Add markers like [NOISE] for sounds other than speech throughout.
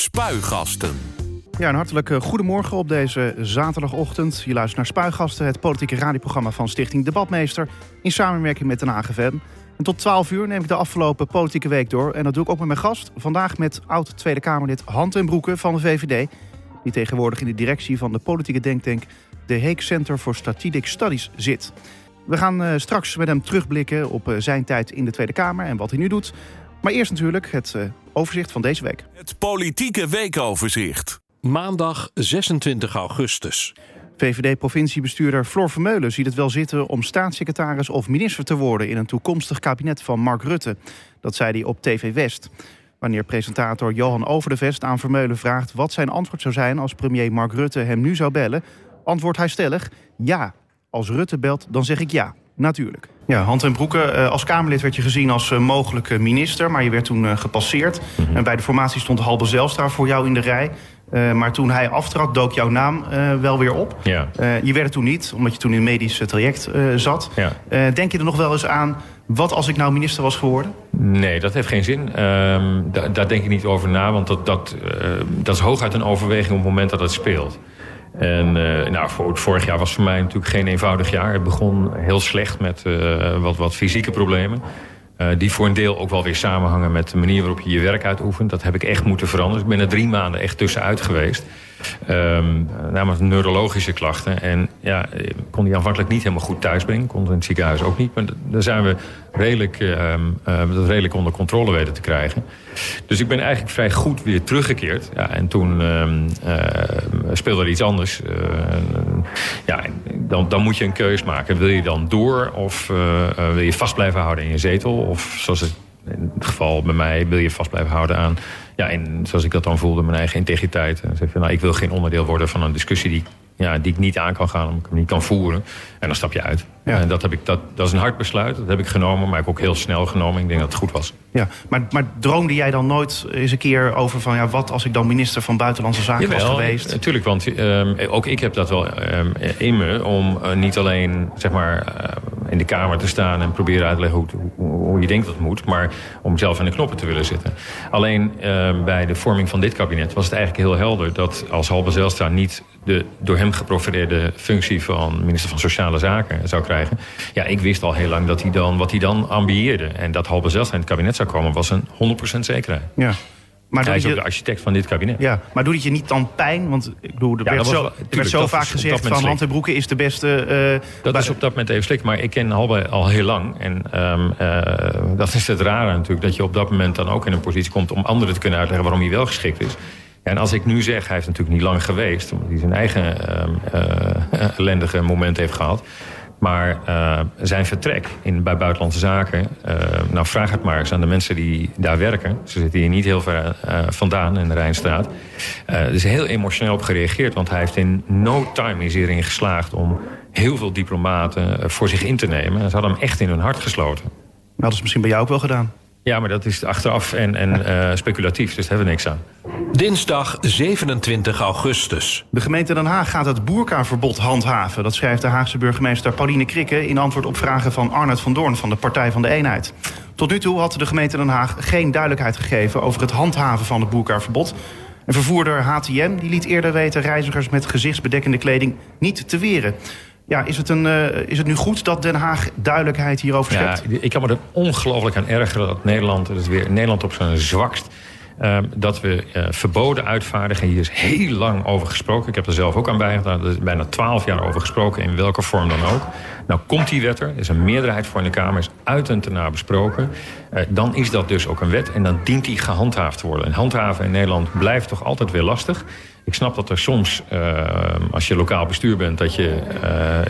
Spuigasten. Ja, een hartelijk goedemorgen op deze zaterdagochtend. Je luistert naar Spuigasten, het politieke radioprogramma van Stichting Debatmeester... in samenwerking met Den Haag FM. En tot 12 uur neem ik de afgelopen politieke week door. En dat doe ik ook met mijn gast. Vandaag met oud Tweede Kamerlid Hand en Broeke van de VVD... die tegenwoordig in de directie van de politieke denktank... de Heek Center for Strategic Studies zit. We gaan uh, straks met hem terugblikken op uh, zijn tijd in de Tweede Kamer en wat hij nu doet. Maar eerst natuurlijk het uh, overzicht van deze week. Het politieke weekoverzicht. Maandag 26 augustus. VVD-provinciebestuurder Floor Vermeulen ziet het wel zitten om staatssecretaris of minister te worden in een toekomstig kabinet van Mark Rutte. Dat zei hij op TV West. Wanneer presentator Johan Overdevest aan Vermeulen vraagt wat zijn antwoord zou zijn als premier Mark Rutte hem nu zou bellen, antwoordt hij stellig ja. Als Rutte belt, dan zeg ik ja. Natuurlijk. Ja, Hand en Broeke, als Kamerlid werd je gezien als mogelijke minister, maar je werd toen gepasseerd. Mm-hmm. En bij de formatie stond Halbe Zelstra voor jou in de rij. Uh, maar toen hij aftrad, dook jouw naam uh, wel weer op. Ja. Uh, je werd het toen niet, omdat je toen in een medisch traject zat. Ja. denk je er nog wel eens aan, wat als ik nou minister was geworden? Nee, dat heeft geen zin. Um, da daar denk ik niet over na, want dat, dat, dat is hooguit een overweging op het moment dat het speelt. En nou, voor, vorig jaar was voor mij natuurlijk geen eenvoudig jaar. Het begon heel slecht met wat, wat fysieke problemen. Uh, die voor een deel ook wel weer samenhangen met de manier waarop je je werk uitoefent. Dat heb ik echt moeten veranderen. Ik ben er drie maanden echt tussenuit geweest. Um, namelijk neurologische klachten. En ja, ik kon die aanvankelijk niet helemaal goed thuisbrengen. Kon in het ziekenhuis ook niet. Maar daar zijn we redelijk, um, uh, dat redelijk onder controle weten te krijgen. Dus ik ben eigenlijk vrij goed weer teruggekeerd. Ja, en toen speelde er iets anders. Ja, dan, dan moet je een keus maken. Wil je dan door of wil je vast blijven houden in je zetel? Of zoals het in het geval bij mij wil je vast blijven houden aan... Ja, en zoals ik dat dan voelde, mijn eigen integriteit. En zeg van, nou, ik wil geen onderdeel worden van een discussie die, ja, die ik niet aan kan gaan... omdat ik hem niet kan voeren. En dan stap je uit. Ja. En dat, heb ik, dat, dat is een hard besluit. Dat heb ik genomen, maar ik heb ook heel snel genomen. Ik denk dat het goed was. Ja, maar, maar droomde jij dan nooit eens een keer over van... ja, wat als ik dan minister van Buitenlandse Zaken Jawel, was geweest? Natuurlijk, want um, ook ik heb dat wel um, in me... om uh, niet alleen, zeg maar... Uh, in de Kamer te staan en proberen uit te leggen hoe, hoe je denkt dat het moet. Maar om zelf aan de knoppen te willen zitten. Alleen uh, bij de vorming van dit kabinet was het eigenlijk heel helder... dat als Halbe Zijlstra niet de door hem geprofileerde functie van minister van Sociale Zaken zou krijgen. Ja, ik wist al heel lang dat hij dan, wat hij dan ambieerde. En dat Halbe Zijlstra in het kabinet zou komen was een 100% zekerheid. Ja. Maar hij is ook de architect van dit kabinet. Ja, maar doet het je niet dan pijn? Want ik bedoel, er Ja, werd was zo, werd zo vaak is gezegd van Hand en Broeke is de beste... eh, Dat is op dat moment even slik. Maar ik ken Halbe al heel lang. En um, uh, dat is het rare natuurlijk. Dat je op dat moment dan ook in een positie komt... om anderen te kunnen uitleggen waarom hij wel geschikt is. En als ik nu zeg, hij heeft natuurlijk niet lang geweest... omdat hij zijn eigen um, uh, [LAUGHS] ellendige moment heeft gehad... Maar uh, zijn vertrek in, bij Buitenlandse Zaken... Uh, nou, vraag het maar eens aan de mensen die daar werken. Ze zitten hier niet heel ver uh, vandaan in de Rijnstraat. Er is heel emotioneel op gereageerd. Want hij heeft in no time is hierin geslaagd... om heel veel diplomaten voor zich in te nemen. En ze hadden hem echt in hun hart gesloten. Nou, dat is misschien bij jou ook wel gedaan. Ja, maar dat is achteraf en, en uh, [LAUGHS] speculatief. Dus daar hebben we niks aan. Dinsdag 27 augustus. De gemeente Den Haag gaat het boerkaverbod handhaven. Dat schrijft de Haagse burgemeester Pauline Krikke... in antwoord op vragen van Arnold van Doorn van de Partij van de Eenheid. Tot nu toe had de gemeente Den Haag geen duidelijkheid gegeven... over het handhaven van het boerkaverbod. En vervoerder HTM die liet eerder weten... reizigers met gezichtsbedekkende kleding niet te weren. Ja, is het, een, uh, is het nu goed dat Den Haag duidelijkheid hierover schept? Ja, ik kan me er ongelooflijk aan ergeren dat Nederland... dat weer Nederland op zijn zwakst... Uh, dat we uh, verboden uitvaardigen. Hier is heel lang over gesproken. Ik heb er zelf ook aan bijgedragen. Er is bijna twaalf jaar over gesproken, in welke vorm dan ook. Nou komt die wet er. Er is een meerderheid voor in de Kamer. Is uit en te na besproken. Uh, dan is dat dus ook een wet. En dan dient die gehandhaafd te worden. En handhaven in Nederland blijft toch altijd weer lastig. Ik snap dat er soms, uh, als je lokaal bestuur bent... dat, je,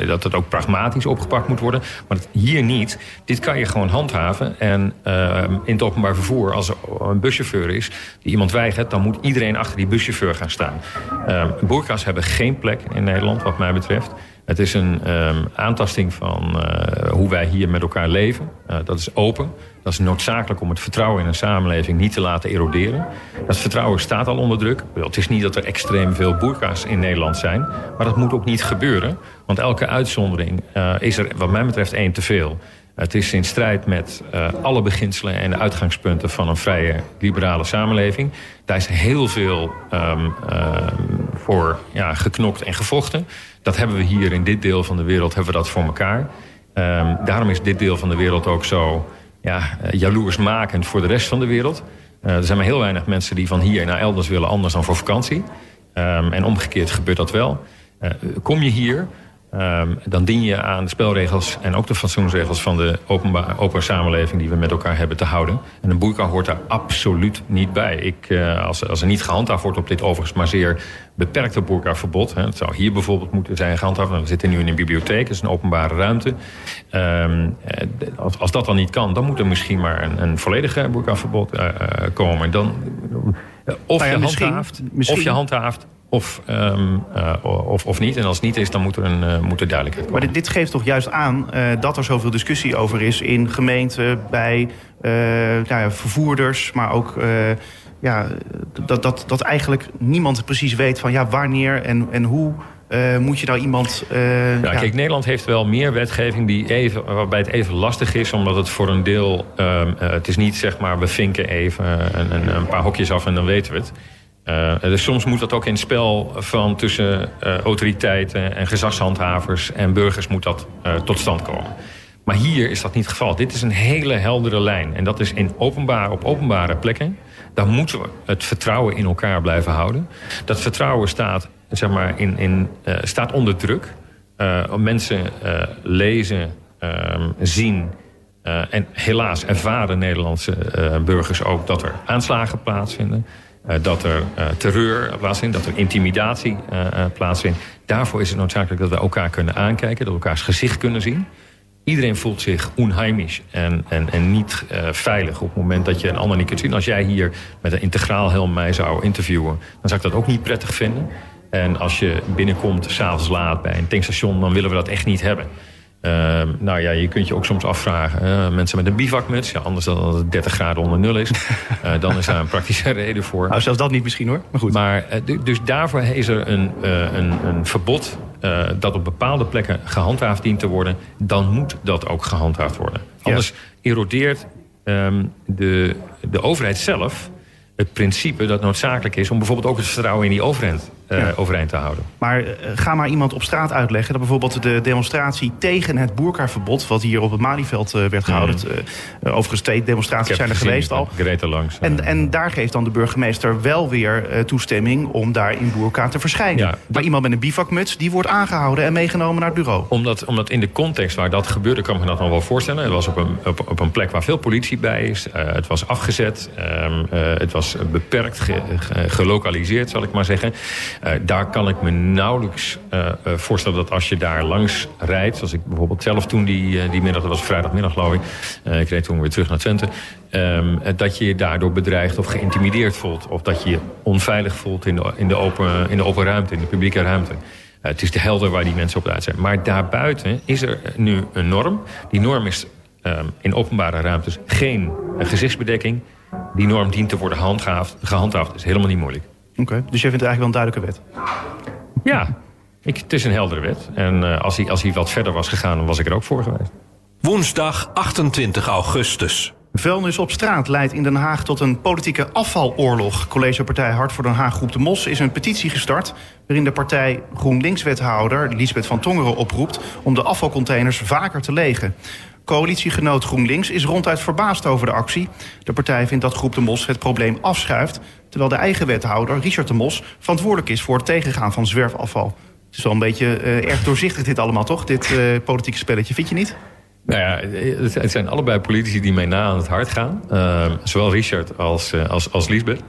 uh, dat het ook pragmatisch opgepakt moet worden. Maar dat hier niet. Dit kan je gewoon handhaven. En uh, in het openbaar vervoer, als er een buschauffeur is... die iemand weigert, dan moet iedereen achter die buschauffeur gaan staan. Boerka's hebben geen plek in Nederland, wat mij betreft. Het is een um, aantasting van uh, hoe wij hier met elkaar leven. Uh, dat is open. Dat is noodzakelijk om het vertrouwen in een samenleving niet te laten eroderen. Dat vertrouwen staat al onder druk. Het is niet dat er extreem veel boerka's in Nederland zijn. Maar dat moet ook niet gebeuren. Want elke uitzondering uh, is er wat mij betreft één te veel. Het is in strijd met uh, alle beginselen en de uitgangspunten van een vrije liberale samenleving. Daar is heel veel um, uh, voor ja, geknokt en gevochten. Dat hebben we hier in dit deel van de wereld hebben we dat voor elkaar. Um, daarom is dit deel van de wereld ook zo ja, jaloersmakend voor de rest van de wereld. Uh, er zijn maar heel weinig mensen die van hier naar elders willen anders dan voor vakantie. En omgekeerd gebeurt dat wel. kom je hier, Um, dan dien je aan de spelregels en ook de fatsoensregels van de openbaar, open samenleving die we met elkaar hebben te houden. En een boerka hoort daar absoluut niet bij. Ik, uh, als, als er niet gehandhaafd wordt op dit overigens maar zeer beperkte boerkaverbod. Het zou hier bijvoorbeeld moeten zijn gehandhaafd. Nou, we zitten nu in een bibliotheek, dat is een openbare ruimte. Um, als, als dat dan niet kan, dan moet er misschien maar een, een volledige boerkaverbod uh, komen. Dan, of, Nou ja, je misschien- handhaaft, misschien- of je handhaaft, of, um, uh, of, of niet. En als het niet is, dan moet er, een, uh, moet er duidelijkheid Maar komen. dit, dit geeft toch juist aan eh, dat er zoveel discussie over is in gemeenten, bij eh, nou ja, vervoerders, maar ook eh, ja, dat, dat, dat eigenlijk niemand precies weet van ja, wanneer en, en hoe eh, moet je nou iemand. eh, Ja, ja, kijk, Nederland heeft wel meer wetgeving die even, waarbij het even lastig is, omdat het voor een deel. Uh, het is niet zeg maar, we vinken even een, een, een paar hokjes af en dan weten we het. Uh, dus soms moet dat ook in het spel van tussen uh, autoriteiten en gezagshandhavers en burgers moet dat uh, tot stand komen. Maar hier is dat niet het geval. Dit is een hele heldere lijn. En dat is in openbaar, op openbare plekken. Daar moeten we het vertrouwen in elkaar blijven houden. Dat vertrouwen staat, zeg maar, in, in, staat onder druk. Mensen lezen, zien en helaas ervaren Nederlandse burgers ook dat er aanslagen plaatsvinden. Uh, dat er uh, terreur plaatsvindt, dat er intimidatie uh, plaatsvindt. Daarvoor is het noodzakelijk dat we elkaar kunnen aankijken, dat we elkaars gezicht kunnen zien. Iedereen voelt zich onheimisch en, en, en niet veilig op het moment dat je een ander niet kunt zien. Als jij hier met een integraal helm mij zou interviewen, dan zou ik dat ook niet prettig vinden. En als je binnenkomt s'avonds laat bij een tankstation, dan willen we dat echt niet hebben. Uh, nou ja, je kunt je ook soms afvragen. Uh, mensen met een bivakmuts, ja, anders dan dat het 30 graden onder nul is. Uh, [LAUGHS] dan is daar een praktische [LAUGHS] reden voor. Nou, zelfs dat niet misschien hoor. Maar goed. Maar, dus daarvoor is er een, een, een verbod dat op bepaalde plekken gehandhaafd dient te worden. Dan moet dat ook gehandhaafd worden. Anders erodeert um, de, de overheid zelf het principe dat noodzakelijk is om bijvoorbeeld ook het vertrouwen in die overheid ja. overeind te houden. Maar uh, ga maar iemand op straat uitleggen dat bijvoorbeeld de demonstratie tegen het boerkaverbod, wat hier op het Malieveld uh, werd gehouden. Mm. overigens twee demonstraties zijn er gezien, geweest al. Er langs. En, en daar geeft dan de burgemeester wel weer toestemming om daar in boerka te verschijnen. Ja, maar iemand met een bivakmuts, die wordt aangehouden en meegenomen naar het bureau. Omdat, omdat in de context waar dat gebeurde, kan ik me dat nog wel voorstellen. Het was op een, op, op een plek waar veel politie bij is. het was afgezet. Um, het was beperkt, ge, ge, gelokaliseerd, zal ik maar zeggen. Uh, daar kan ik me nauwelijks uh, voorstellen dat als je daar langs rijdt... zoals ik bijvoorbeeld zelf toen die, die middag, dat was vrijdagmiddag geloof ik... ik reed toen weer terug naar Twente... Um, dat je je daardoor bedreigd of geïntimideerd voelt... of dat je je onveilig voelt in de, in de, open, in de open ruimte, in de publieke ruimte. het is de helder waar die mensen op uit zijn. Maar daarbuiten is er nu een norm. Die norm is um, in openbare ruimtes geen gezichtsbedekking... Die norm dient te worden gehandhaafd. Gehandhaafd is helemaal niet moeilijk. Oké, okay, dus jij vindt het eigenlijk wel een duidelijke wet? Ja, ik, het is een heldere wet. En uh, als, hij, als hij wat verder was gegaan, dan was ik er ook voor geweest. Woensdag 28 augustus. Vuilnis op straat leidt in Den Haag tot een politieke afvaloorlog. Collegepartij Hart voor Den Haag Groep de Mos is een petitie gestart... waarin de partij GroenLinks-wethouder Lisbeth van Tongeren oproept... om de afvalcontainers vaker te legen. Coalitiegenoot GroenLinks is ronduit verbaasd over de actie. De partij vindt dat Groep de Mos het probleem afschuift... terwijl de eigen wethouder, Richard de Mos, verantwoordelijk is... voor het tegengaan van zwerfafval. Het is wel een beetje uh, erg doorzichtig dit allemaal, toch? Dit uh, politieke spelletje, vind je niet? Nou ja, het zijn allebei politici die mij na aan het hart gaan. Uh, zowel Richard als, uh, als, als Lisbeth.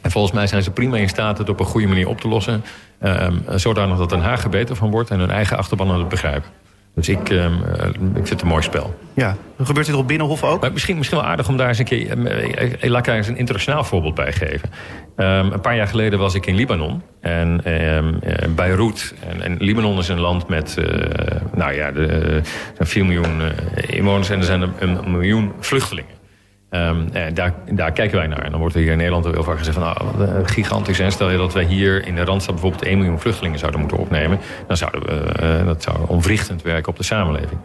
En volgens mij zijn ze prima in staat het op een goede manier op te lossen. Uh, zodanig dat Den Haag er beter van wordt en hun eigen achterban het begrijpen. Dus ik, uh, ik vind het een mooi spel. Ja, gebeurt dit op Binnenhof ook? Maar misschien, misschien wel aardig om daar eens een keer... Uh, laat ik daar eens een internationaal voorbeeld bij geven. Um, een paar jaar geleden was ik in Libanon. En um, uh, Beirut. En, en, Libanon is een land met... Nou ja, er zijn 4 miljoen inwoners en er zijn een, een miljoen vluchtelingen. En daar, daar kijken wij naar. En dan wordt er hier in Nederland heel vaak gezegd van... Nou, gigantisch. En stel je dat wij hier in de Randstad bijvoorbeeld 1 miljoen vluchtelingen zouden moeten opnemen... dan zouden we, uh, dat zou onwrichtend werken op de samenleving.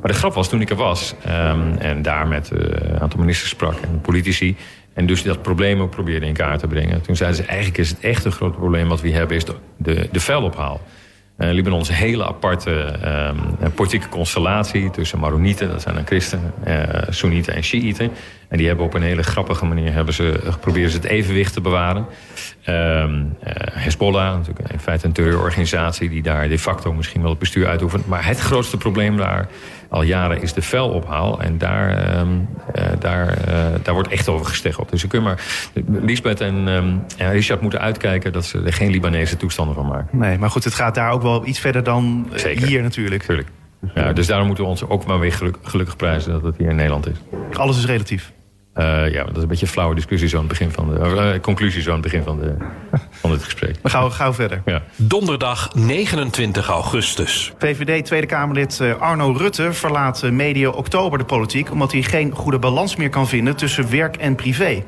Maar de grap was, toen ik er was ehm, en daar met een aantal ministers sprak en politici... en dus dat probleem ook probeerde in kaart te brengen... toen zeiden ze, eigenlijk is het echt een probleem wat we hebben... is de, de, de vuilophaal. Uh, Libanon is een hele aparte um, politieke constellatie tussen Maronieten, dat zijn dan christenen, uh, Soenieten en Shiiten. En die hebben op een hele grappige manier hebben ze, geprobeerd het evenwicht te bewaren. Um, uh, Hezbollah, natuurlijk in feite een terreurorganisatie die daar de facto misschien wel het bestuur uitoefent. Maar het grootste probleem daar al jaren is de vuilophaal. En daar, um, uh, daar, uh, daar wordt echt over gesteggeld. Dus je kunt maar Lisbeth en, um, en Richard moeten uitkijken dat ze er geen Libanese toestanden van maken. Nee, maar goed, het gaat daar ook wel iets verder dan Zeker. hier natuurlijk. Tuurlijk. Ja, dus daarom moeten we ons ook maar weer geluk, gelukkig prijzen dat het hier in Nederland is. Alles is relatief. Uh, ja, dat is een beetje een flauwe discussie zo aan het begin van de uh, conclusie zo aan het begin van, de, van het gesprek. We gaan gauw verder. Ja. Donderdag 29 augustus. VVD Tweede Kamerlid uh, Arno Rutte verlaat medio oktober de politiek omdat hij geen goede balans meer kan vinden tussen werk en privé.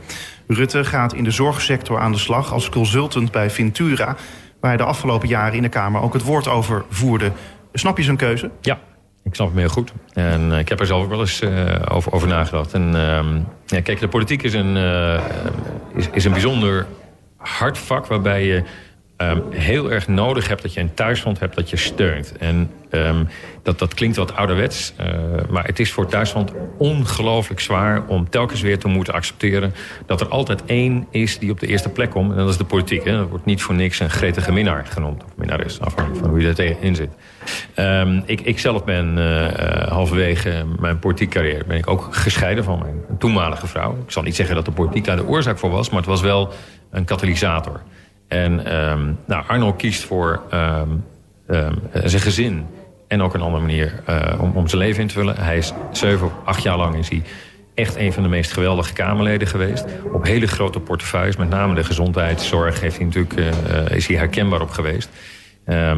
Rutte gaat in de zorgsector aan de slag als consultant bij Ventura, waar hij de afgelopen jaren in de Kamer ook het woord over voerde. Snap je zijn keuze? Ja, ik snap het heel goed. En uh, ik heb er zelf ook wel eens uh, over, over, nagedacht. En uh, ja, kijk, de politiek is een, is, is, een bijzonder hard vak... waarbij je um, heel erg nodig hebt dat je een thuisfront hebt dat je steunt. En um, dat, dat klinkt wat ouderwets. maar het is voor thuisfront ongelooflijk zwaar... om telkens weer te moeten accepteren... dat er altijd één is die op de eerste plek komt. En dat is de politiek. Hè. Dat wordt niet voor niks een gretige minnaar genoemd. Of minnares, afhankelijk van hoe je tegenin zit. Um, ik, ik zelf ben uh, halverwege mijn politieke carrière ben ik ook gescheiden van mijn toenmalige vrouw. Ik zal niet zeggen dat de politiek daar de oorzaak voor was, maar het was wel een katalysator. En um, nou, Arno kiest voor um, zijn gezin en ook een andere manier uh, om, om zijn leven in te vullen. Hij is zeven acht jaar lang is hij echt een van de meest geweldige Kamerleden geweest. Op hele grote portefeuilles, met name de gezondheidszorg heeft hij natuurlijk, uh, is hij herkenbaar op geweest. Uh,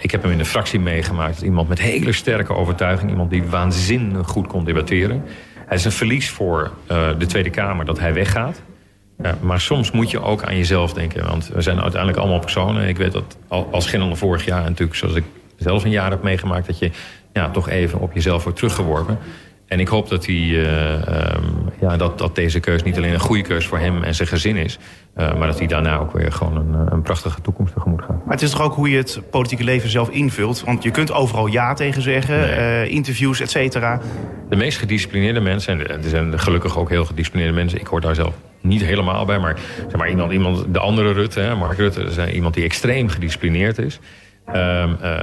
ik heb hem in de fractie meegemaakt. Iemand met hele sterke overtuiging. Iemand die waanzinnig goed kon debatteren. Het is een verlies voor de Tweede Kamer dat hij weggaat. Maar soms moet je ook aan jezelf denken. Want we zijn uiteindelijk allemaal personen. Ik weet dat als geen ander vorig jaar natuurlijk... zoals ik zelf een jaar heb meegemaakt... dat je ja, toch even op jezelf wordt teruggeworpen. En ik hoop dat, die, uh, um, ja, dat, dat deze keus niet alleen een goede keus voor hem en zijn gezin is... Uh, maar dat hij daarna ook weer gewoon een, een prachtige toekomst tegemoet gaat. Maar het is toch ook hoe je het politieke leven zelf invult? Want je kunt overal ja tegen zeggen, nee. uh, interviews, et cetera. De meest gedisciplineerde mensen, en er zijn gelukkig ook heel gedisciplineerde mensen... ik hoor daar zelf niet helemaal bij, maar, zeg maar iemand, iemand, de andere Rutte, hè, Mark Rutte... is iemand die extreem gedisciplineerd is... Um, uh,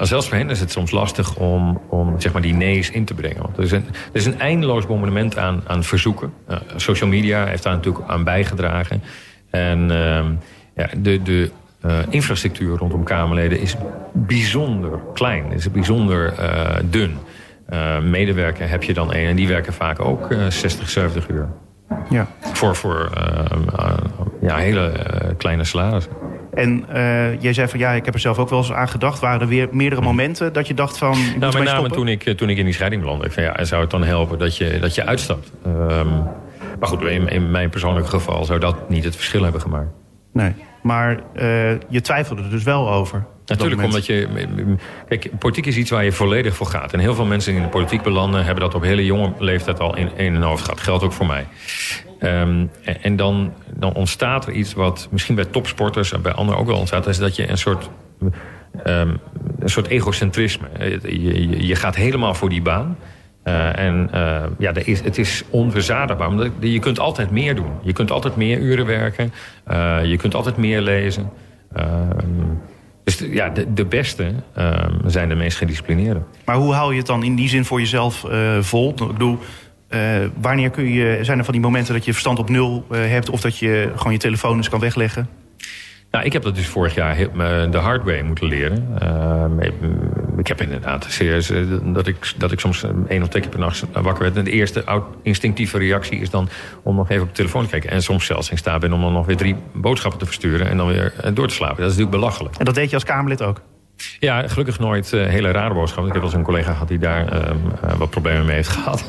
zelfs voor hen is het soms lastig om, om zeg maar, die nee's in te brengen. Want er is een, er is een eindeloos bombardement aan, aan verzoeken. Uh, social media heeft daar natuurlijk aan bijgedragen. En uh, ja, de, de uh, infrastructuur rondom Kamerleden is bijzonder klein. Is bijzonder dun. medewerker heb je dan één en die werken vaak ook 60, 70 uur. Ja. Voor, voor ja, hele kleine salarissen. En uh, jij zei van ja, ik heb er zelf ook wel eens aan gedacht. Waren er weer meerdere momenten dat je dacht van. Nou, met name toen ik, toen ik in die scheiding belandde. Ik van, ja, zou het dan helpen dat je, dat je uitstapt? Um, maar goed, in, in, mijn persoonlijke geval zou dat niet het verschil hebben gemaakt. Nee, maar uh, je twijfelde er dus wel over. Natuurlijk, omdat je... Kijk, politiek is iets waar je volledig voor gaat. En heel veel mensen die in de politiek belanden... hebben dat op hele jonge leeftijd al in, in hun hoofd gehad. Geldt ook voor mij. Um, en dan, dan ontstaat er iets wat misschien bij topsporters... en bij anderen ook wel ontstaat... is dat je een soort, um, een soort egocentrisme... Je, je, je gaat helemaal voor die baan... Uh, en uh, ja, is, het is onverzadigbaar. Omdat je kunt altijd meer doen. Je kunt altijd meer uren werken. Uh, je kunt altijd meer lezen. Dus ja, de, de beste zijn de meest gedisciplineerde. Maar hoe hou je het dan in die zin voor jezelf vol? Ik bedoel, wanneer kun je, zijn er van die momenten dat je verstand op nul hebt... of dat je gewoon je telefoon eens kan wegleggen? Nou, ik heb dat dus vorig jaar de hard way moeten leren. Uh, ik heb inderdaad serieus dat ik, dat ik soms één of twee keer per nacht wakker werd. En de eerste instinctieve reactie is dan om nog even op de telefoon te kijken. En soms zelfs in staat ben om dan nog weer drie boodschappen te versturen en dan weer door te slapen. Dat is natuurlijk belachelijk. En dat deed je als Kamerlid ook? Ja, gelukkig nooit uh, hele rare boodschappen. Ik heb wel eens een collega gehad die daar um, uh, wat problemen mee heeft [LAUGHS] gehad.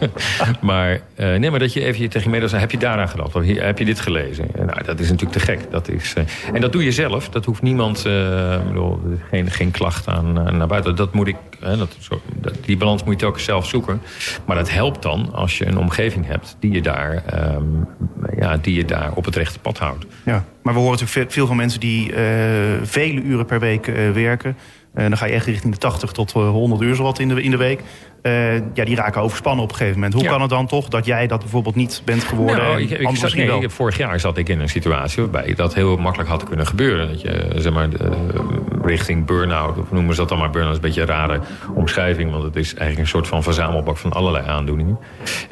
maar uh, nee, maar dat je even tegen je heb je daaraan gedacht? Heb je dit gelezen? Nou, dat is natuurlijk te gek. Dat is, en dat doe je zelf. Dat hoeft niemand, bedoel, geen, geen klacht aan naar buiten. Dat moet ik, dat, die balans moet je telkens zelf zoeken. Maar dat helpt dan als je een omgeving hebt die je daar, um, ja, die je daar op het rechte pad houdt. Ja, maar we horen natuurlijk veel van mensen die vele uren per week werken en dan ga je echt richting de 80 tot 100 uur zowat in de, in de week. Uh, ja, die raken overspannen op een gegeven moment. Hoe kan het dan toch dat jij dat bijvoorbeeld niet bent geworden? Nou, ik, ik, zat, nee, ik, vorig jaar zat ik in een situatie waarbij dat heel makkelijk had kunnen gebeuren. Dat je zeg maar de, richting burn-out, of noemen ze dat dan maar burn-out, is een beetje een rare omschrijving, want het is eigenlijk een soort van verzamelbak van allerlei aandoeningen.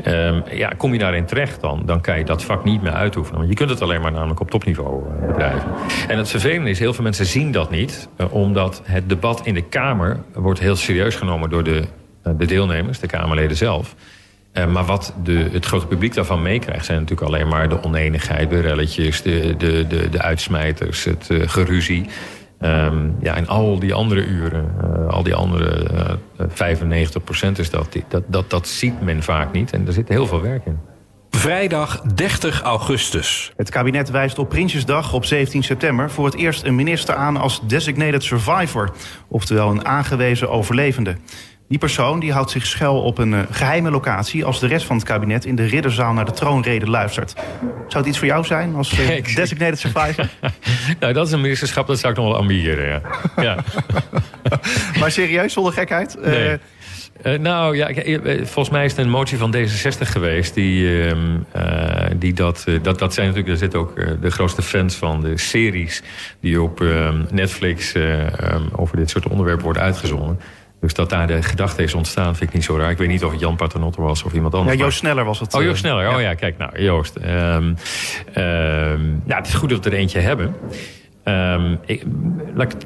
Um, ja, kom je daarin terecht dan, dan kan je dat vak niet meer uitoefenen. Want je kunt het alleen maar namelijk op topniveau uh, bedrijven. En het vervelende is, heel veel mensen zien dat niet, uh, omdat het debat in de Kamer wordt heel serieus genomen door de eh, de deelnemers, de Kamerleden zelf. Maar wat de, het grote publiek daarvan meekrijgt... zijn natuurlijk alleen maar de oneenigheid, de relletjes... de, de, de, de uitsmijters, het geruzie. Um, ja, en al die andere uren, uh, al die andere 95% is dat, dat, dat... Dat ziet men vaak niet en er zit heel veel werk in. Vrijdag 30 augustus. Het kabinet wijst op Prinsjesdag op 17 september voor het eerst een minister aan als designated survivor, oftewel een aangewezen overlevende. Die persoon die houdt zich schuil op een uh, geheime locatie... als de rest van het kabinet in de ridderzaal naar de troonrede luistert. Zou het iets voor jou zijn als [LAUGHS] uh, designated survivor? [LAUGHS] nou, dat is een ministerschap, dat zou ik nog wel ambiëren, ja. ja. [LAUGHS] maar serieus, zonder gekheid? Uh, nee. Uh, nou ja, volgens mij is het een motie van D66 geweest. Die, uh, uh, die dat, dat, dat zijn natuurlijk, er zitten ook de grootste fans van de series die op ehm, Netflix um, over dit soort onderwerpen worden uitgezonden. Dus dat daar de gedachte is ontstaan, vind ik niet zo raar. Ik weet niet of het Jan Paternotte was of iemand anders. Ja, Joost Sneller was het. Oh, Joost Sneller. Oh ja, kijk nou, Joost. Um, um, ja, het is goed dat we er eentje hebben. Um, ik, laat ik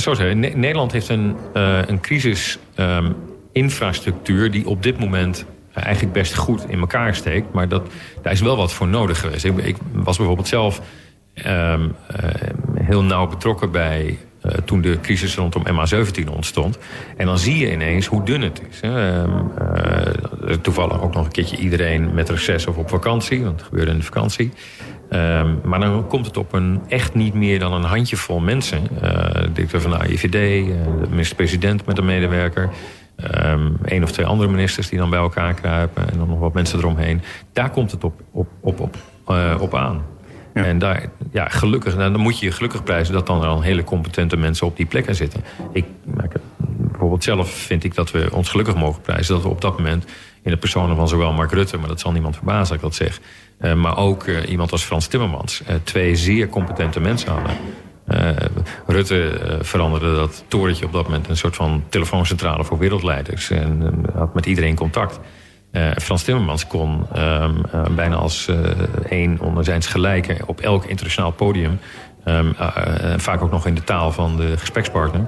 zo zeggen. Nederland heeft een, uh, een crisisinfrastructuur... die op dit moment eigenlijk best goed in elkaar steekt. Maar dat, daar is wel wat voor nodig geweest. Ik, ik was bijvoorbeeld zelf uh, heel nauw betrokken bij uh, toen de crisis rondom MH17 ontstond. En dan zie je ineens hoe dun het is. Hè. Uh, toevallig ook nog een keertje iedereen met reces of op vakantie. Want het gebeurde in de vakantie. Um, maar dan komt het op een echt niet meer dan een handjevol mensen. Uh, de directeur van de AIVD, de minister-president met een medewerker... Um, een of twee andere ministers die dan bij elkaar kruipen... en dan nog wat mensen eromheen. Daar komt het op, op, op, op, op aan. En daar, ja, gelukkig, nou, dan moet je je gelukkig prijzen dat dan er al hele competente mensen op die plekken zitten. Ik, bijvoorbeeld zelf vind ik dat we ons gelukkig mogen prijzen dat we op dat moment in de personen van zowel Mark Rutte, maar dat zal niemand verbazen dat ik dat zeg, uh, maar ook uh, iemand als Frans Timmermans, uh, twee zeer competente mensen hadden. Rutte veranderde dat torentje op dat moment een soort van telefooncentrale voor wereldleiders en had met iedereen contact. Uh, Frans Timmermans kon um, uh, bijna als uh, een onder zijn gelijken op elk internationaal podium, um, vaak ook nog in de taal van de gesprekspartner,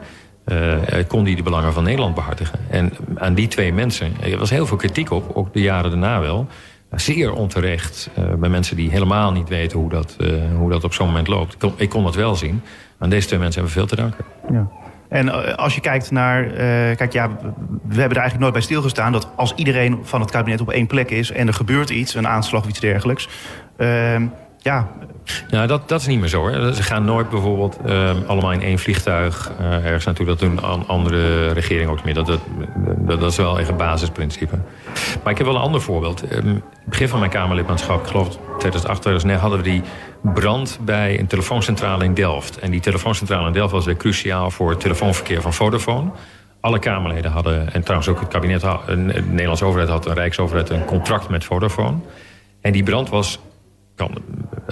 kon die de belangen van Nederland behartigen. En aan die twee mensen, er was heel veel kritiek op, ook de jaren daarna wel. Zeer onterecht bij mensen die helemaal niet weten hoe dat, hoe dat op zo'n moment loopt. Ik kon, ik kon dat wel zien. Aan deze twee mensen hebben we veel te danken. Ja. En uh, als je kijkt naar. Uh, kijk, ja, we hebben er eigenlijk nooit bij stilgestaan dat als iedereen van het kabinet op één plek is en er gebeurt iets, een aanslag of iets dergelijks. Uh, ja. Nou, dat, dat is niet meer zo. Ze gaan nooit bijvoorbeeld ehm, allemaal in één vliegtuig uh, ergens naartoe. Dat doen andere regeringen ook meer. Dat, dat, dat, dat, is wel echt een basisprincipe. Maar ik heb wel een ander voorbeeld. Um, begin van mijn Kamerlidmaatschap, ik geloof 2008, 2009, hadden we die brand bij een telefooncentrale in Delft. En die telefooncentrale in Delft was weer cruciaal voor het telefoonverkeer van Vodafone. Alle Kamerleden hadden, en trouwens ook het kabinet, de Nederlandse overheid had, een Rijksoverheid, een contract met Vodafone. En die brand was, kan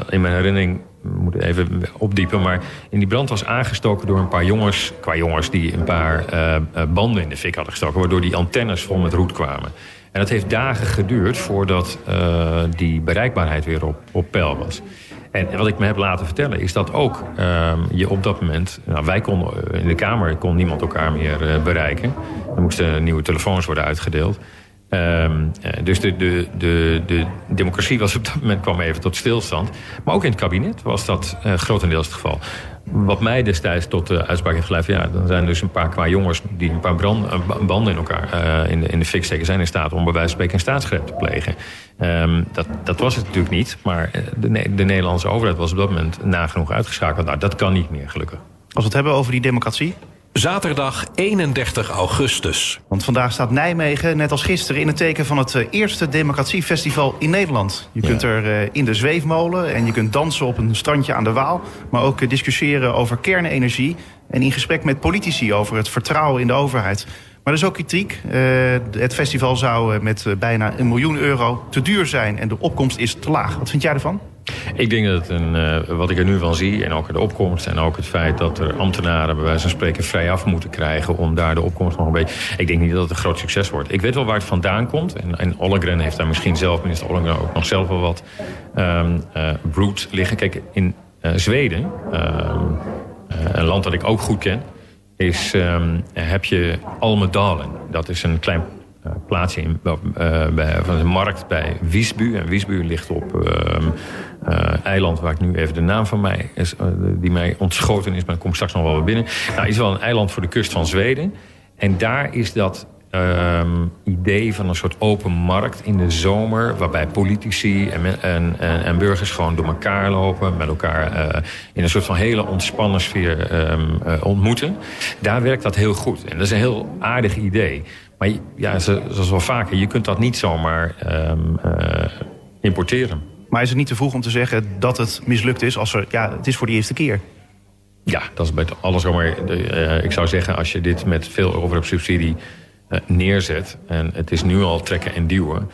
in mijn herinnering moet even opdiepen, maar in die brand was aangestoken door een paar jongens, qua jongens die een paar uh, banden in de fik hadden gestoken, waardoor die antennes vol met roet kwamen. En het heeft dagen geduurd voordat uh, die bereikbaarheid weer op, op peil was. En wat ik me heb laten vertellen is dat ook uh, je op dat moment... Nou, wij konden in de Kamer kon niemand elkaar meer bereiken. Er moesten nieuwe telefoons worden uitgedeeld. Um, dus de, de, de, de democratie was op dat moment kwam even tot stilstand. Maar ook in het kabinet was dat uh, grotendeels het geval. Wat mij destijds tot de uitspraak heeft geleid... ja, dan zijn dus een paar qua jongens die een paar banden in elkaar uh, in, de, in de fik steken... zijn in staat om bij wijze van spreken een staatsgreep te plegen. Um, dat, dat was het natuurlijk niet. Maar de, de Nederlandse overheid was op dat moment nagenoeg uitgeschakeld. Nou, dat kan niet meer, gelukkig. Als we het hebben over die democratie, Zaterdag 31 augustus. Want vandaag staat Nijmegen, net als gisteren, in het teken van het eerste Democratiefestival in Nederland. Je kunt er in de zweefmolen en je kunt dansen op een strandje aan de Waal. Maar ook discussiëren over kernenergie en in gesprek met politici over het vertrouwen in de overheid. Maar er is ook kritiek. het festival zou met bijna een miljoen euro te duur zijn en de opkomst is te laag. Wat vind jij ervan? Ik denk dat een, uh, wat ik er nu van zie, en ook de opkomst... en ook het feit dat er ambtenaren bij wijze van spreken vrij af moeten krijgen... om daar de opkomst nog een beetje... Ik denk niet dat het een groot succes wordt. Ik weet wel waar het vandaan komt. En, en Ollengren heeft daar misschien zelf, minister Ollengren, ook nog zelf wel wat um, broed liggen. Kijk, in uh, Zweden, um, een land dat ik ook goed ken... Is, um, heb je Almedalen. Dat is een klein uh, plaatsje in, van de markt bij Wiesbu. En Wiesbu ligt op eiland waar ik nu even de naam van mij is, die mij ontschoten is, maar dan kom ik straks nog wel weer binnen. Nou, is wel een eiland voor de kust van Zweden. En daar is dat um, idee van een soort open markt in de zomer... waarbij politici en, en, en, burgers gewoon door elkaar lopen... met elkaar uh, in een soort van hele ontspannen sfeer uh, ontmoeten. Daar werkt dat heel goed. En dat is een heel aardig idee. Maar ja, zoals wel vaker, je kunt dat niet zomaar uh, importeren. Maar is het niet te vroeg om te zeggen dat het mislukt is... als er, ja, het is voor de eerste keer? Ja, dat is bij alles zomaar. Uh, ik zou zeggen, als je dit met veel overheid subsidie uh, neerzet... en het is nu al trekken en duwen...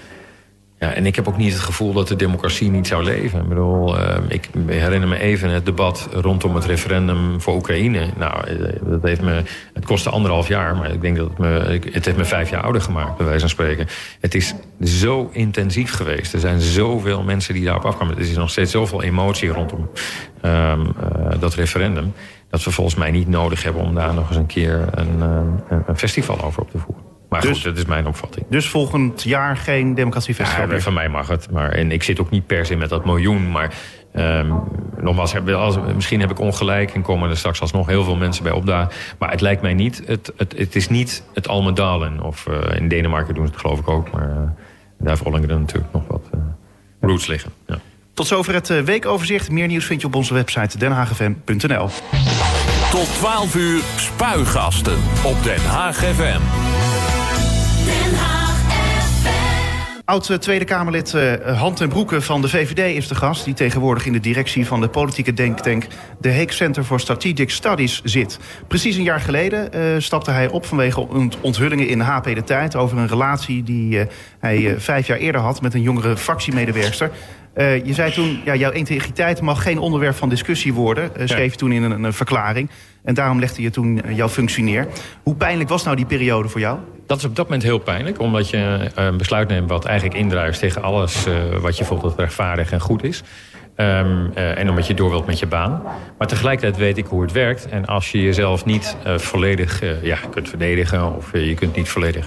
Ja, en ik heb ook niet het gevoel dat de democratie niet zou leven. Ik bedoel, uh, ik herinner me even het debat rondom het referendum voor Oekraïne. Nou, dat heeft me, het kostte anderhalf jaar, maar ik denk dat het me, het heeft me vijf jaar ouder gemaakt, bij wijze van spreken. Het is zo intensief geweest. Er zijn zoveel mensen die daarop afkwamen. Er is nog steeds zoveel emotie rondom um, uh, dat referendum. Dat we volgens mij niet nodig hebben om daar nog eens een keer een, een festival over op te voeren. Maar dus, goed, dat is mijn opvatting. Dus volgend jaar geen democratiefestival ja, Van mij mag het. Maar, en ik zit ook niet per se met dat miljoen. Maar um, nogmaals, als, misschien heb ik ongelijk... en komen er straks alsnog heel veel mensen bij opdagen. Maar het lijkt mij niet... Het, het, het is niet het Almedalen. Of uh, in Denemarken doen ze het geloof ik ook. Maar uh, daar Ollengren natuurlijk nog wat uh, roots liggen. Ja. Tot zover het weekoverzicht. Meer nieuws vind je op onze website denhagfm.nl. Tot 12 uur spuigasten op Den Haag FM. Oud-Tweede Kamerlid uh, Hand en Broeke van de VVD is de gast... die tegenwoordig in de directie van de politieke denktank... de Hague Center for Strategic Studies zit. Precies een jaar geleden uh, stapte hij op vanwege onthullingen in HP De Tijd... over een relatie die hij vijf jaar eerder had met een jongere fractiemedewerkster... Uh, je zei toen, ja, jouw integriteit mag geen onderwerp van discussie worden. Uh, schreef je toen in een, een, verklaring. En daarom legde je toen jouw functie neer. Hoe pijnlijk was nou die periode voor jou? Dat is op dat moment heel pijnlijk. Omdat je een besluit neemt wat eigenlijk indruist tegen alles... Uh, wat je voelt dat rechtvaardig en goed is. Um, uh, en omdat je door wilt met je baan. Maar tegelijkertijd weet ik hoe het werkt. En als je jezelf niet uh, volledig uh, ja, kunt verdedigen... of je kunt niet volledig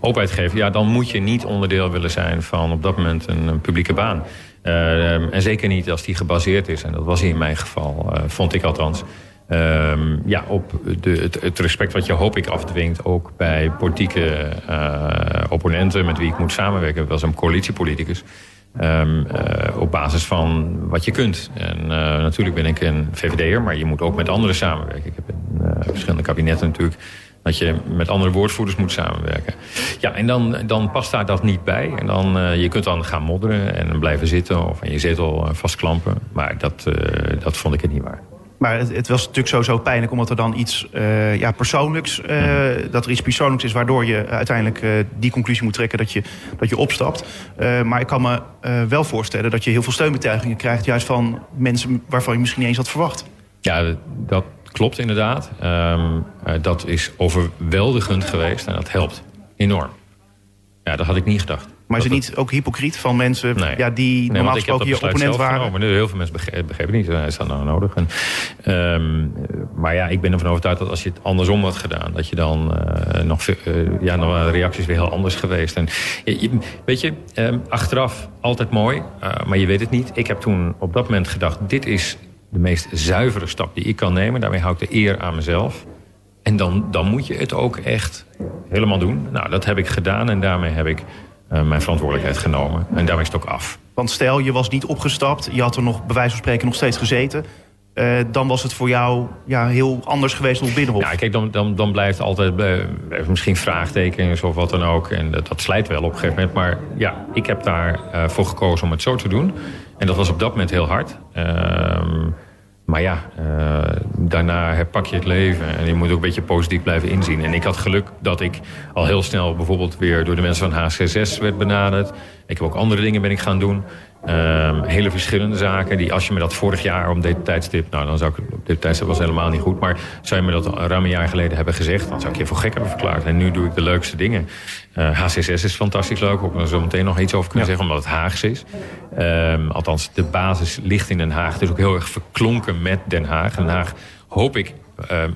openheid geven... Ja, dan moet je niet onderdeel willen zijn van op dat moment een, een publieke baan. Um, en zeker niet als die gebaseerd is. En dat was in mijn geval, vond ik althans... Um, ja, op de, het, het, respect wat je hoop ik afdwingt... ook bij politieke opponenten met wie ik moet samenwerken. Was een coalitiepoliticus. Um, uh, op basis van wat je kunt. En uh, natuurlijk ben ik een VVD'er, maar je moet ook met anderen samenwerken. Ik heb in uh, verschillende kabinetten natuurlijk dat je met andere woordvoerders moet samenwerken. Ja, en dan, dan past daar dat niet bij. En dan, je kunt dan gaan modderen en blijven zitten of aan je zetel vastklampen. Maar dat, dat vond ik het niet waar. Maar het, het, was natuurlijk sowieso pijnlijk omdat er dan iets uh, ja, persoonlijks... Mm. dat er iets persoonlijks is waardoor je uiteindelijk die conclusie moet trekken dat je, dat je opstapt. maar ik kan me wel voorstellen dat je heel veel steunbetuigingen krijgt... juist van mensen waarvan je misschien niet eens had verwacht. Ja, dat klopt inderdaad. Um, dat is overweldigend geweest en dat helpt enorm. Ja, dat had ik niet gedacht. Maar is het niet ook hypocriet van mensen Nee. ja, die normaal gesproken je opponent zelf waren? Nu, Heel veel mensen begrijpen, begrijpen niet, eh, is dat nou nodig? En, ehm, maar ja, ik ben ervan overtuigd dat als je het andersom had gedaan... dat je dan eh, nog, eh, ja, dan waren de reacties weer heel anders geweest. En, je- weet je, ehm, achteraf altijd mooi, eh, maar je weet het niet. Ik heb toen op dat moment gedacht... dit is de meest zuivere stap die ik kan nemen. Daarmee hou ik de eer aan mezelf. En dan, dan moet je het ook echt helemaal doen. Nou, dat heb ik gedaan en daarmee heb ik eh, mijn verantwoordelijkheid genomen. En daarmee is het ook af. Want stel, je was niet opgestapt, je had er nog bij wijze van spreken nog steeds gezeten. eh, dan was het voor jou ja, heel anders geweest op Binnenhof. Ja, kijk, dan, dan, dan blijft altijd eh, misschien vraagtekens of wat dan ook. En dat, dat slijt wel op een gegeven moment. Maar ja, ik heb daarvoor voor gekozen om het zo te doen. En dat was op dat moment heel hard. Ehm, maar ja, eh, daarna herpak je het leven. En je moet ook een beetje positief blijven inzien. En ik had geluk dat ik al heel snel bijvoorbeeld weer door de mensen van HCSS werd benaderd. Ik heb ook andere dingen ben ik gaan doen. Ehm, hele verschillende zaken. Die als je me dat vorig jaar om dit tijdstip... Nou, dan zou ik... Op dit tijdstip was helemaal niet goed. Maar zou je me dat ruim een jaar geleden hebben gezegd... dan zou ik je voor gek hebben verklaard. En nu doe ik de leukste dingen. Eh, HCSS is fantastisch leuk. Ook er zo meteen nog iets over kunnen zeggen. Omdat het Haags is. Ehm, althans, de basis ligt in Den Haag. Het is ook heel erg verklonken met Den Haag. Den Haag, hoop ik,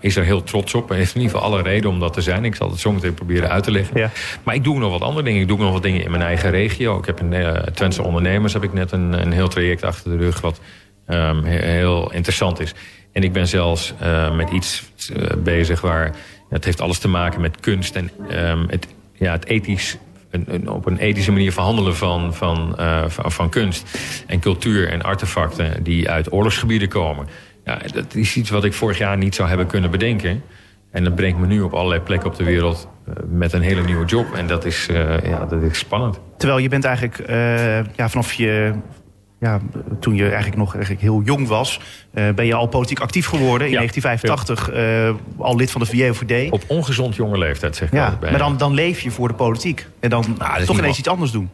is er heel trots op. En heeft in ieder geval alle reden om dat te zijn. Ik zal het zo meteen proberen uit te leggen. Ja. Maar ik doe nog wat andere dingen. Ik doe nog wat dingen in mijn eigen regio. Ik heb een uh, Twentse ondernemers heb ik net een, een heel traject achter de rug... wat um, heel interessant is. En ik ben zelfs uh, met iets uh, bezig waar... Het heeft alles te maken met kunst en um, het, ja, het ethisch... Een, een, op een ethische manier verhandelen van, van, uh, van, van kunst en cultuur en artefacten... die uit oorlogsgebieden komen. Ja, dat is iets wat ik vorig jaar niet zou hebben kunnen bedenken... En dat brengt me nu op allerlei plekken op de wereld uh, met een hele nieuwe job. En dat is, uh, ja, dat is spannend. Terwijl je bent eigenlijk uh, ja, vanaf je... Ja, toen je eigenlijk nog eigenlijk heel jong was, ben je al politiek actief geworden. In ja, 1985 al lid van de VVD. Op ongezond jonge leeftijd, zeg ik ja, Maar dan, dan leef je voor de politiek. En dan nou, toch ineens iets anders doen.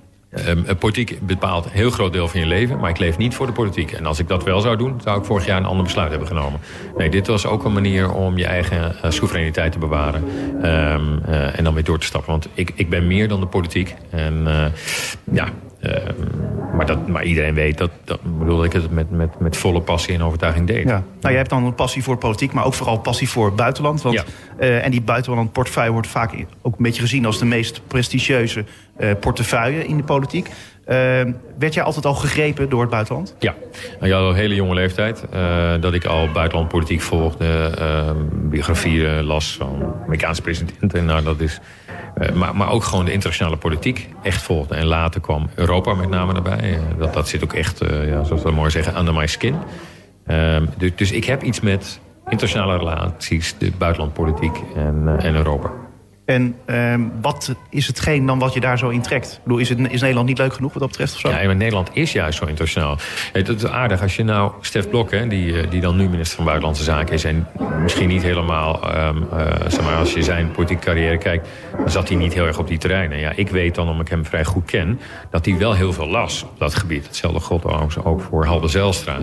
Um, politiek bepaalt een heel groot deel van je leven, maar ik leef niet voor de politiek. En als ik dat wel zou doen, zou ik vorig jaar een ander besluit hebben genomen. Nee, dit was ook een manier om je eigen uh, soevereiniteit te bewaren um, uh, en dan weer door te stappen. Want ik, ik ben meer dan de politiek. En uh, ja, maar, dat, maar iedereen weet dat, dat bedoel ik het met, met, met volle passie en overtuiging deed. Ja. Nou, je hebt dan een passie voor politiek, maar ook vooral passie voor het buitenland. Want, ja. uh, en die buitenland portefeuille wordt vaak ook een beetje gezien als de meest prestigieuze uh, portefeuille in de politiek. Uh, werd jij altijd al gegrepen door het buitenland? Ja, nou, ja, hele jonge leeftijd. Uh, dat ik al buitenlandpolitiek volgde, biografieën las van Amerikaanse presidenten. Nou, dat is, uh, maar, maar ook gewoon de internationale politiek echt volgde. En later kwam Europa met name erbij. Uh, dat, dat zit ook echt, ja, zoals we mooi zeggen, under my skin. dus, dus ik heb iets met internationale relaties, de buitenlandpolitiek en, en Europa. En uh, wat is hetgeen dan wat je daar zo in trekt? Bedoel, is, het, is Nederland niet leuk genoeg wat dat betreft? Of zo? Ja, maar Nederland is juist zo internationaal. Het is aardig als je nou Stef Blok, die, die dan nu minister van Buitenlandse Zaken is... en misschien niet helemaal, um, uh, zeg maar, als je zijn politieke carrière kijkt... dan zat hij niet heel erg op die terreinen. Ja, ik weet dan, omdat ik hem vrij goed ken... dat hij wel heel veel las op dat gebied. Hetzelfde geldt ook voor Halbe Zijlstra.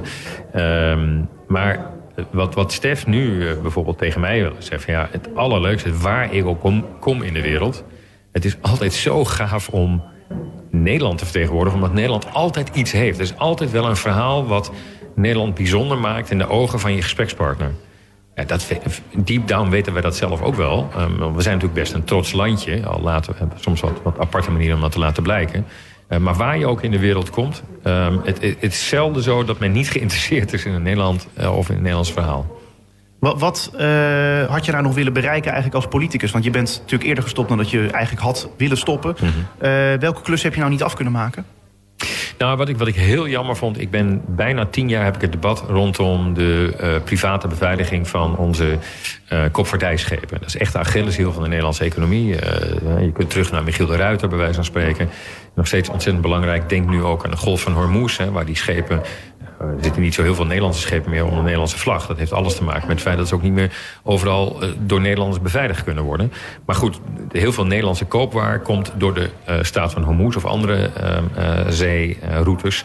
Um, maar wat, wat Stef nu uh, bijvoorbeeld tegen mij wil zeggen... Ja, het allerleukste, waar ik ook kom, kom in de wereld... het is altijd zo gaaf om Nederland te vertegenwoordigen... omdat Nederland altijd iets heeft. Er is altijd wel een verhaal wat Nederland bijzonder maakt... in de ogen van je gesprekspartner. Ja, dat, deep down weten wij dat zelf ook wel. Um, we zijn natuurlijk best een trots landje. Al laten we hebben soms wat, wat aparte manieren om dat te laten blijken... Uh, maar waar je ook in de wereld komt, um, het, het, het, is zelden zo dat men niet geïnteresseerd is in een Nederland uh, of in een Nederlands verhaal. Wat, wat uh, had je nou nog willen bereiken eigenlijk als politicus? Want je bent natuurlijk eerder gestopt dan dat je eigenlijk had willen stoppen. Mm -hmm. welke klus heb je nou niet af kunnen maken? Nou, wat ik, wat ik heel jammer vond, ik ben bijna tien jaar heb ik het debat rondom de uh, private beveiliging van onze uh, kopvaardijschepen. Dat is echt de Achilleshiel van de Nederlandse economie. Uh, je kunt terug naar Michiel de Ruiter, bij wijze van spreken. Nog steeds ontzettend belangrijk. Denk nu ook aan de Golf van Hormuz, waar die schepen er zitten niet zo heel veel Nederlandse schepen meer onder de Nederlandse vlag. Dat heeft alles te maken met het feit dat ze ook niet meer overal uh, door Nederlanders beveiligd kunnen worden. Maar goed, heel veel Nederlandse koopwaar komt door de uh, staat van Hormuz of andere uh, zeeroutes.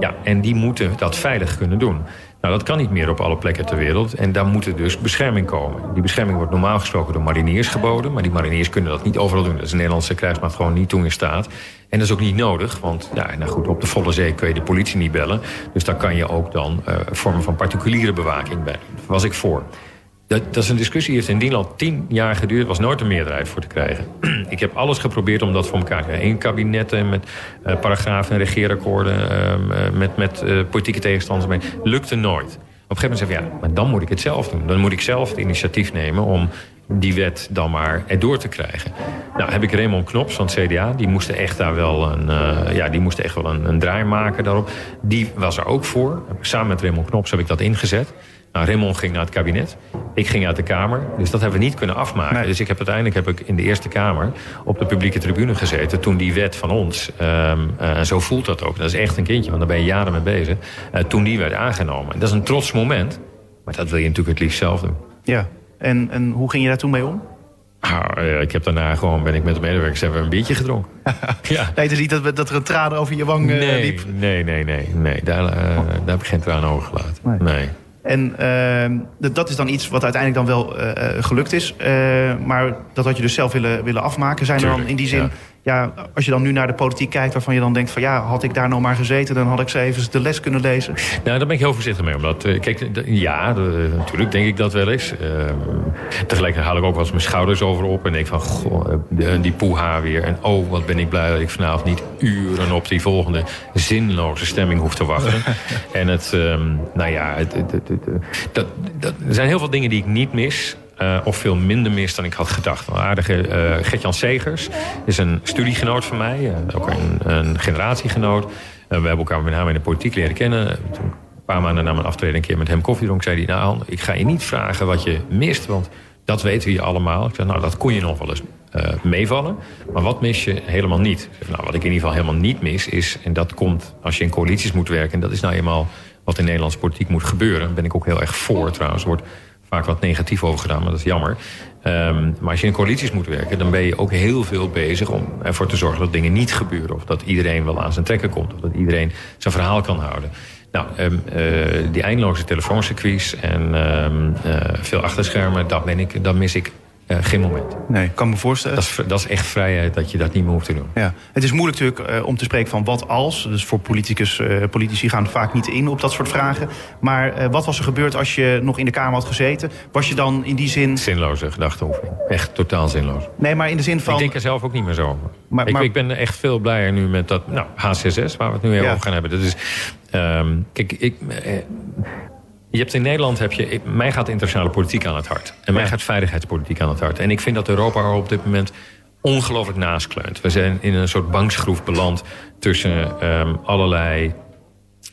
Ja, en die moeten dat veilig kunnen doen. Nou, dat kan niet meer op alle plekken ter wereld. En daar moet er dus bescherming komen. Die bescherming wordt normaal gesproken door mariniers geboden. Maar die mariniers kunnen dat niet overal doen. Dat is een Nederlandse krijgsmacht gewoon niet toe in staat. En dat is ook niet nodig. Want ja, nou goed, op de volle zee kun je de politie niet bellen. Dus daar kan je ook dan uh, vormen van particuliere bewaking bij. Daar was ik voor. Dat, dat is een discussie, heeft in Dienland tien jaar geduurd. was nooit een meerderheid voor te krijgen. [CLEARS THROAT] ik heb alles geprobeerd om dat voor elkaar te krijgen. In kabinetten, met uh, paragrafen en regeerakkoorden... Uh, met, met uh, politieke tegenstanders. Lukte nooit. Op een gegeven moment zei ik, ja, maar dan moet ik het zelf doen. Dan moet ik zelf het initiatief nemen om die wet dan maar erdoor te krijgen. Nou heb ik Raymond Knops van het CDA. Die moest echt daar wel een, ja, die echt wel een, een draai maken daarop. Die was er ook voor. Samen met Raymond Knops heb ik dat ingezet. Nou, Raymond ging naar het kabinet. Ik ging uit de Kamer. Dus dat hebben we niet kunnen afmaken. Nee. Dus ik heb uiteindelijk heb ik in de Eerste Kamer op de publieke tribune gezeten... toen die wet van ons, um, uh, zo voelt dat ook. Dat is echt een kindje, want daar ben je jaren mee bezig. Uh, toen die werd aangenomen. Dat is een trots moment. Maar dat wil je natuurlijk het liefst zelf doen. Ja, en, en hoe ging je daar toen mee om? Nou, ik heb daarna gewoon, ben ik met de medewerkers hebben we een biertje gedronken. [LAUGHS] ja. Nee, het is niet dat, dat er een traan over je wang nee, liep? Nee, nee, nee. nee. Daar, oh. daar heb ik geen traan over gelaten. Nee. nee. En uh, dat is dan iets wat uiteindelijk dan wel uh, gelukt is. Uh, maar dat had je dus zelf willen, willen afmaken. Zijn Tuurlijk, er dan in die zin, ja. Ja. als je dan nu naar de politiek kijkt... waarvan je dan denkt van ja, had ik daar nou maar gezeten... dan had ik ze even de les kunnen lezen? Nou, daar ben ik heel voorzichtig mee. Omdat, uh, kijk, ja, natuurlijk denk ik dat wel eens. Uh, tegelijkertijd haal ik ook wel eens mijn schouders over op... en denk van, goh, de, die poeha weer. En oh, wat ben ik blij dat ik vanavond niet uren... op die volgende zinloze stemming hoef te wachten. [LAUGHS] en het, um, nou ja, het, het, het, dat, dat, er zijn heel veel dingen die ik niet mis... Uh, of veel minder mis dan ik had gedacht. Een aardige uh, Gertjan Segers is een studiegenoot van mij. Uh, ook een, een generatiegenoot. we hebben elkaar met name in de politiek leren kennen. Toen een paar maanden na mijn aftreden een keer met hem koffie dronk... zei hij, nou ik ga je niet vragen wat je mist... want dat weten we allemaal. Ik zei, nou, dat kon je nog wel eens meevallen. Maar wat mis je helemaal niet? Zei, nou, wat ik in ieder geval helemaal niet mis is... en dat komt als je in coalities moet werken... en dat is nou eenmaal wat in Nederlandse politiek moet gebeuren. Daar ben ik ook heel erg voor trouwens. wordt vaak wat negatief over gedaan, maar dat is jammer. Um, maar als je in coalities moet werken, dan ben je ook heel veel bezig om ervoor te zorgen dat dingen niet gebeuren. Of dat iedereen wel aan zijn trekken komt. Of dat iedereen zijn verhaal kan houden. Nou, um, uh, die eindeloze telefooncircuits en um, uh, veel achterschermen, dat, ben ik, dat mis ik uh, geen moment. Nee, ik kan me voorstellen. Dat is, dat is echt vrijheid dat je dat niet meer hoeft te doen. Ja. Het is moeilijk natuurlijk uh, om te spreken van wat als. Dus voor politicus, uh, politici gaan vaak niet in op dat soort vragen. Maar wat was er gebeurd als je nog in de Kamer had gezeten? Was je dan in die zin... Zinloze gedachteoefening. Echt totaal zinloos. Nee, maar in de zin van... Ik denk er zelf ook niet meer zo over. Maar, ik, maar... ik ben echt veel blijer nu met dat nou, HCSS, waar we het nu ja. over gaan hebben. Dat is... Um, kijk, ik... Je hebt in Nederland, heb je, mij gaat internationale politiek aan het hart. En mij ja. gaat veiligheidspolitiek aan het hart. En ik vind dat Europa er op dit moment ongelooflijk naast kleunt. We zijn in een soort bankschroef beland tussen um, allerlei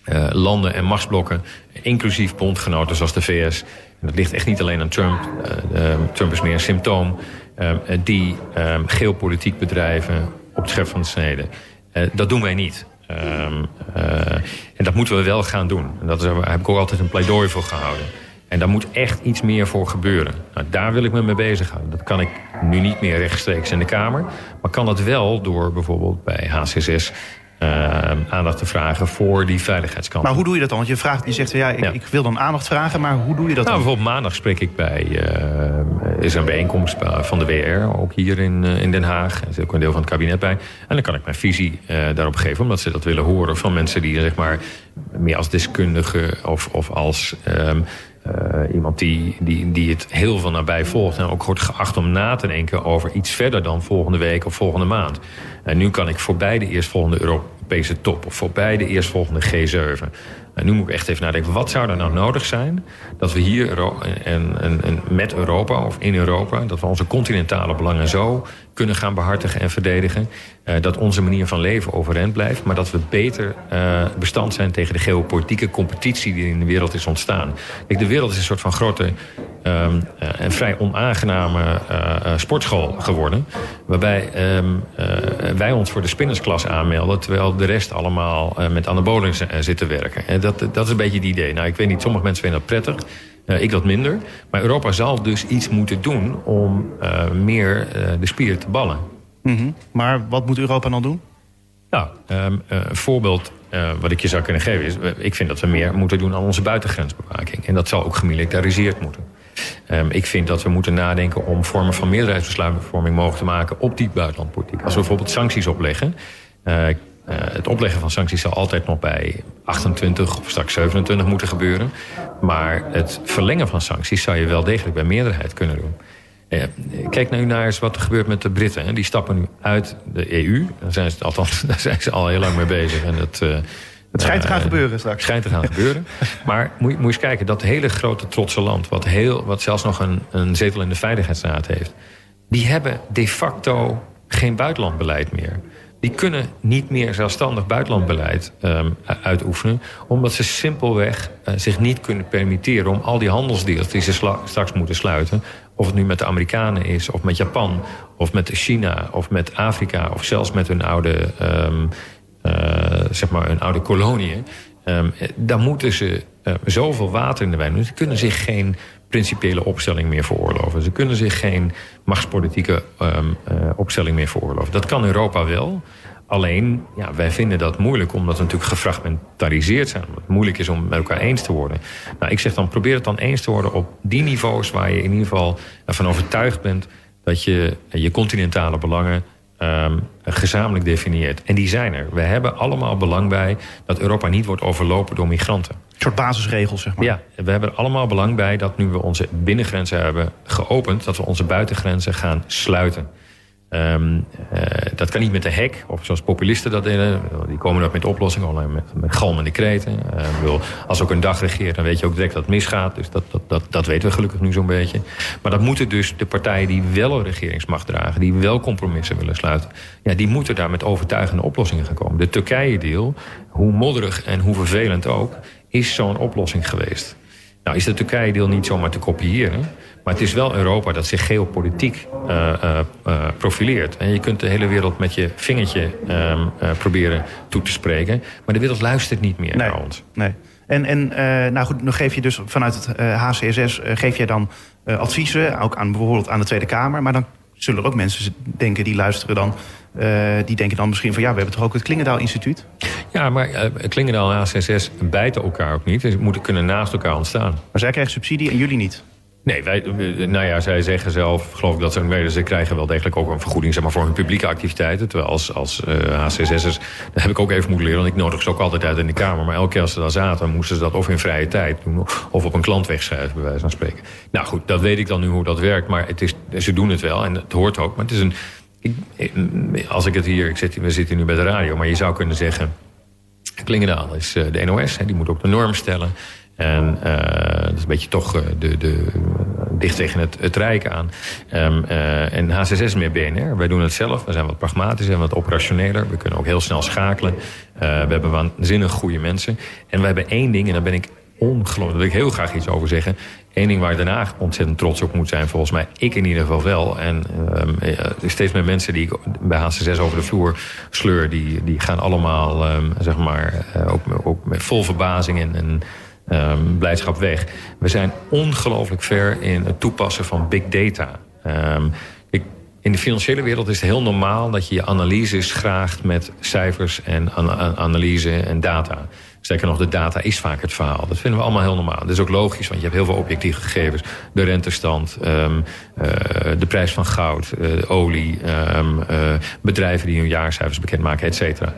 uh, landen en machtsblokken. Inclusief bondgenoten zoals de VS. En dat ligt echt niet alleen aan Trump. Uh, um, Trump is meer een symptoom. Uh, die geopolitiek bedrijven op het scherp van de snede. dat doen wij niet. Um, uh, en dat moeten we wel gaan doen. En dat daar heb ik ook altijd een pleidooi voor gehouden. En daar moet echt iets meer voor gebeuren. Nou, daar wil ik me mee bezighouden. Dat kan ik nu niet meer rechtstreeks in de Kamer. Maar kan dat wel door bijvoorbeeld bij HCSS uh, aandacht te vragen voor die veiligheidskant. Maar hoe doe je dat dan? Want je, vraagt, je zegt, ja ik, ja. ik wil dan aandacht vragen, maar hoe doe je dat nou, dan? Bijvoorbeeld maandag spreek ik bij, uh, is een bijeenkomst van de WR, ook hier in, uh, in Den Haag. Er zit ook een deel van het kabinet bij. En dan kan ik mijn visie daarop geven, omdat ze dat willen horen van mensen die zeg maar meer als deskundige of, of als... Um, uh, iemand die, die, die het heel van nabij volgt en ook wordt geacht om na te denken over iets verder dan volgende week of volgende maand. En nu kan ik voorbij de eerstvolgende Europese top of voorbij de eerstvolgende G7. En nu moet ik echt even nadenken, wat zou er nou nodig zijn dat we hier en, en, en met Europa of in Europa, dat we onze continentale belangen zo kunnen gaan behartigen en verdedigen. Uh, dat onze manier van leven overeind blijft. Maar dat we beter uh, bestand zijn tegen de geopolitieke competitie die in de wereld is ontstaan. Kijk, de wereld is een soort van grote um, uh, en vrij onaangename sportschool geworden. Waarbij um, wij ons voor de spinnersklas aanmelden. Terwijl de rest allemaal met anabolen zit te werken. En dat, dat is een beetje het idee. Nou, ik weet niet, sommige mensen vinden dat prettig. Ik dat minder. Maar Europa zal dus iets moeten doen om meer de spieren te ballen. Mm -hmm. Maar wat moet Europa dan doen? Nou, um, een voorbeeld uh, wat ik je zou kunnen geven is... ik vind dat we meer moeten doen aan onze buitengrensbewaking. En dat zal ook gemilitariseerd moeten. Um, ik vind dat we moeten nadenken om vormen van meerderheidsbesluitvorming mogelijk te maken op die buitenlandpolitiek. Als we bijvoorbeeld sancties opleggen. Uh, uh, het opleggen van sancties zal altijd nog bij 28 of straks 27 moeten gebeuren. Maar het verlengen van sancties zou je wel degelijk bij meerderheid kunnen doen. Uh, kijk nu naar eens wat er gebeurt met de Britten. Die stappen nu uit de EU. Daar zijn ze, althans, [LAUGHS] daar zijn ze al heel lang mee bezig. En uh, het schijnt te gaan gebeuren straks. schijnt te gaan gebeuren. [LAUGHS] Maar moet, moet je eens kijken, dat hele grote trotse land... wat, heel, wat zelfs nog een, een zetel in de Veiligheidsraad heeft... die hebben de facto geen buitenlandbeleid meer die kunnen niet meer zelfstandig buitenlandbeleid um, uitoefenen... omdat ze simpelweg uh, zich niet kunnen permitteren... om al die handelsdeals die ze straks moeten sluiten... of het nu met de Amerikanen is, of met Japan... of met China, of met Afrika... of zelfs met hun oude, um, uh, zeg maar hun oude koloniën... Um, daar moeten ze uh, zoveel water in de wijn doen. Ze kunnen zich geen principiële opstelling meer veroorloven. Ze kunnen zich geen machtspolitieke um, uh, opstelling meer veroorloven. Dat kan Europa wel. Alleen, ja, wij vinden dat moeilijk omdat we natuurlijk gefragmentariseerd zijn. Omdat het moeilijk is om met elkaar eens te worden. Nou, ik zeg dan, probeer het dan eens te worden op die niveaus... waar je in ieder geval ervan overtuigd bent dat je je continentale belangen um, gezamenlijk definieert. En die zijn er. We hebben allemaal belang bij dat Europa niet wordt overlopen door migranten. Een soort basisregels, zeg maar. Ja, we hebben er allemaal belang bij dat nu we onze binnengrenzen hebben geopend... dat we onze buitengrenzen gaan sluiten. Um, uh, dat kan niet met de hek, of zoals populisten dat deden. Die komen ook met oplossingen, alleen met, met galmende kreten. Bedoel, als ook een dag regeert, dan weet je ook direct dat het misgaat. Dus dat, dat, dat, dat weten we gelukkig nu zo'n beetje. Maar dat moeten dus de partijen die wel een regeringsmacht dragen... die wel compromissen willen sluiten... Ja, die moeten daar met overtuigende oplossingen gaan komen. De Turkije-deal, hoe modderig en hoe vervelend ook... is zo'n oplossing geweest. Nou is de Turkije-deal niet zomaar te kopiëren... Maar het is wel Europa dat zich geopolitiek uh, profileert. En je kunt de hele wereld met je vingertje um, proberen toe te spreken. Maar de wereld luistert niet meer nee, naar ons. Nee. En, en nou goed, dan geef je dus vanuit het HCSS geef je dan adviezen, ook aan bijvoorbeeld aan de Tweede Kamer. Maar dan zullen er ook mensen denken die luisteren dan. die denken dan misschien van ja, we hebben toch ook het Klingendaal Instituut? Ja, maar uh, Klingendaal en HCSS bijten elkaar ook niet. Ze moeten kunnen naast elkaar ontstaan. Maar zij krijgen subsidie en jullie niet? Nee, wij, nou ja, zij zeggen zelf, geloof ik dat ze ze krijgen wel degelijk ook een vergoeding zeg maar, voor hun publieke activiteiten. Terwijl als, als uh, HCSS'ers, dat heb ik ook even moeten leren, want ik nodig ze ook altijd uit in de Kamer. Maar elke keer als ze daar zaten, moesten ze dat of in vrije tijd doen of op een klant wegschrijven, bij wijze van spreken. Nou goed, dat weet ik dan nu hoe dat werkt, maar het is, ze doen het wel en het hoort ook. Maar het is een, als ik het hier, ik zit, we zitten nu bij de radio, maar je zou kunnen zeggen, Klingendaal is de NOS, die moet ook de norm stellen. En uh, dat is een beetje toch uh, de, de, dicht tegen het, het Rijk aan. Um, en HCSS meer BNR. Wij doen het zelf. We zijn wat pragmatischer en wat operationeler. We kunnen ook heel snel schakelen. we hebben waanzinnig goede mensen. En we hebben één ding, en daar ben ik ongelooflijk... daar wil ik heel graag iets over zeggen. Eén ding waar Den Haag ontzettend trots op moet zijn, volgens mij. Ik in ieder geval wel. En um, steeds meer mensen die ik bij HC6 over de vloer sleur... die, die gaan allemaal, um, zeg maar, ook, ook met vol verbazing en... en um, blijdschap weg. We zijn ongelooflijk ver in het toepassen van big data. Um, ik, in de financiële wereld is het heel normaal dat je je analyses graagt met cijfers en an analyse en data. Sterker nog, de data is vaak het verhaal. Dat vinden we allemaal heel normaal. Dat is ook logisch, want je hebt heel veel objectieve gegevens. De rentestand, um, uh, de prijs van goud, uh, olie, uh, bedrijven die hun jaarcijfers bekendmaken, et cetera.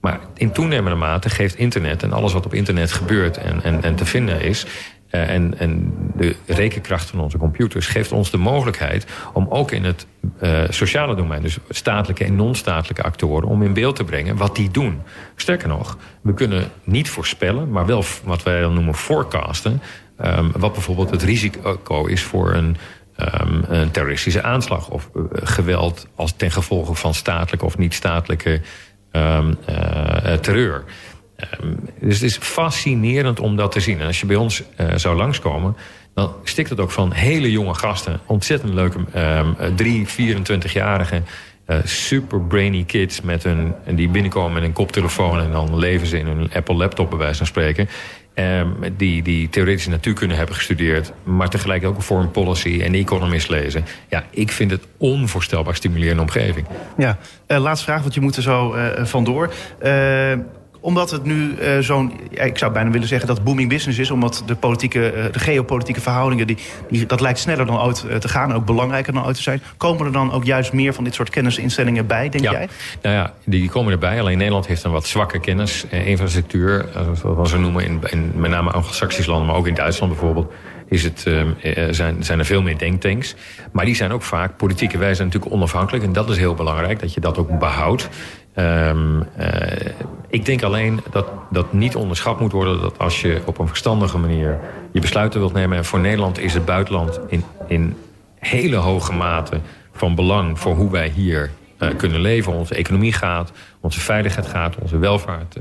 Maar in toenemende mate geeft internet en alles wat op internet gebeurt en, en, en te vinden is... Uh, en, en de rekenkracht van onze computers geeft ons de mogelijkheid om ook in het uh, sociale domein, dus statelijke en non-statelijke actoren, om in beeld te brengen wat die doen. Sterker nog, we kunnen niet voorspellen, maar wel wat wij dan noemen forecasten, um, wat bijvoorbeeld het risico is voor een, um, een terroristische aanslag of uh, geweld als ten gevolge van statelijke of niet-statelijke um, uh, terreur. Um, dus het is fascinerend om dat te zien. En als je bij ons uh, zou langskomen, dan stikt het ook van hele jonge gasten. Ontzettend leuke um, drie, 24-jarige uh, super brainy kids met hun, die binnenkomen met een koptelefoon en dan leven ze in hun Apple laptop bij wijze van spreken. Um, die, die theoretische natuurkunde hebben gestudeerd, maar tegelijk ook een foreign policy en economist lezen. Ja, ik vind het onvoorstelbaar stimulerende omgeving. Ja, uh, laatste vraag, want je moet er zo uh, vandoor. Omdat het nu uh, zo'n, ja, ik zou bijna willen zeggen dat booming business is, omdat de, politieke, uh, de geopolitieke verhoudingen, die, die, dat lijkt sneller dan ooit uh, te gaan en ook belangrijker dan ooit te zijn. Komen er dan ook juist meer van dit soort kennisinstellingen bij, denk ja. jij? Nou ja, die komen erbij. Alleen Nederland heeft een wat zwakke kennis, infrastructuur, zoals we noemen in, in met name Anglo-Saxische landen, maar ook in Duitsland bijvoorbeeld is het, uh, zijn, zijn er veel meer denktanks. Maar die zijn ook vaak politieke wijze natuurlijk onafhankelijk. En dat is heel belangrijk, dat je dat ook behoudt. Um, uh, ik denk alleen dat dat niet onderschat moet worden... dat als je op een verstandige manier je besluiten wilt nemen... en voor Nederland is het buitenland in, in hele hoge mate van belang... voor hoe wij hier uh, kunnen leven, onze economie gaat... onze veiligheid gaat, onze welvaart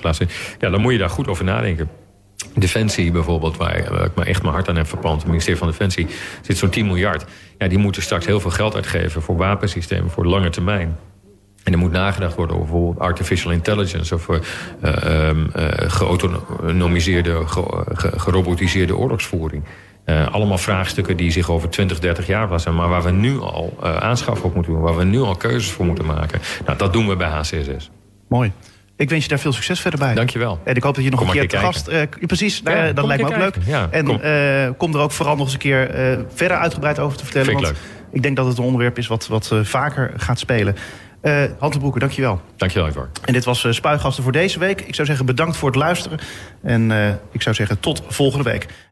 plaatsen. Ja, dan moet je daar goed over nadenken. Defensie bijvoorbeeld, waar, ik me echt mijn hart aan heb verpand. Het ministerie van Defensie zit zo'n 10 miljard. Ja, die moeten straks heel veel geld uitgeven voor wapensystemen voor lange termijn. En er moet nagedacht worden over bijvoorbeeld artificial intelligence... of uh, um, uh, geautonomiseerde, ge, ge, gerobotiseerde oorlogsvoering. Uh, allemaal vraagstukken die zich over 20, 30 jaar passen... maar waar we nu al aanschaf op moeten doen... waar we nu al keuzes voor moeten maken. Nou, dat doen we bij HCSS. Mooi. Ik wens je daar veel succes verder bij. Dankjewel. En ik hoop dat je nog kom een keer te gast... Uh, precies, ja, uh, dat lijkt me ook kijken. leuk. Ja, en kom. Uh, kom er ook vooral nog eens een keer verder uitgebreid over te vertellen. Vind ik want leuk. ik denk dat het een onderwerp is wat, wat vaker gaat spelen. Uh, Hans dankjewel. Dankjewel, Edward. En dit was uh, Spuigasten voor deze week. Ik zou zeggen bedankt voor het luisteren. En uh, ik zou zeggen tot volgende week.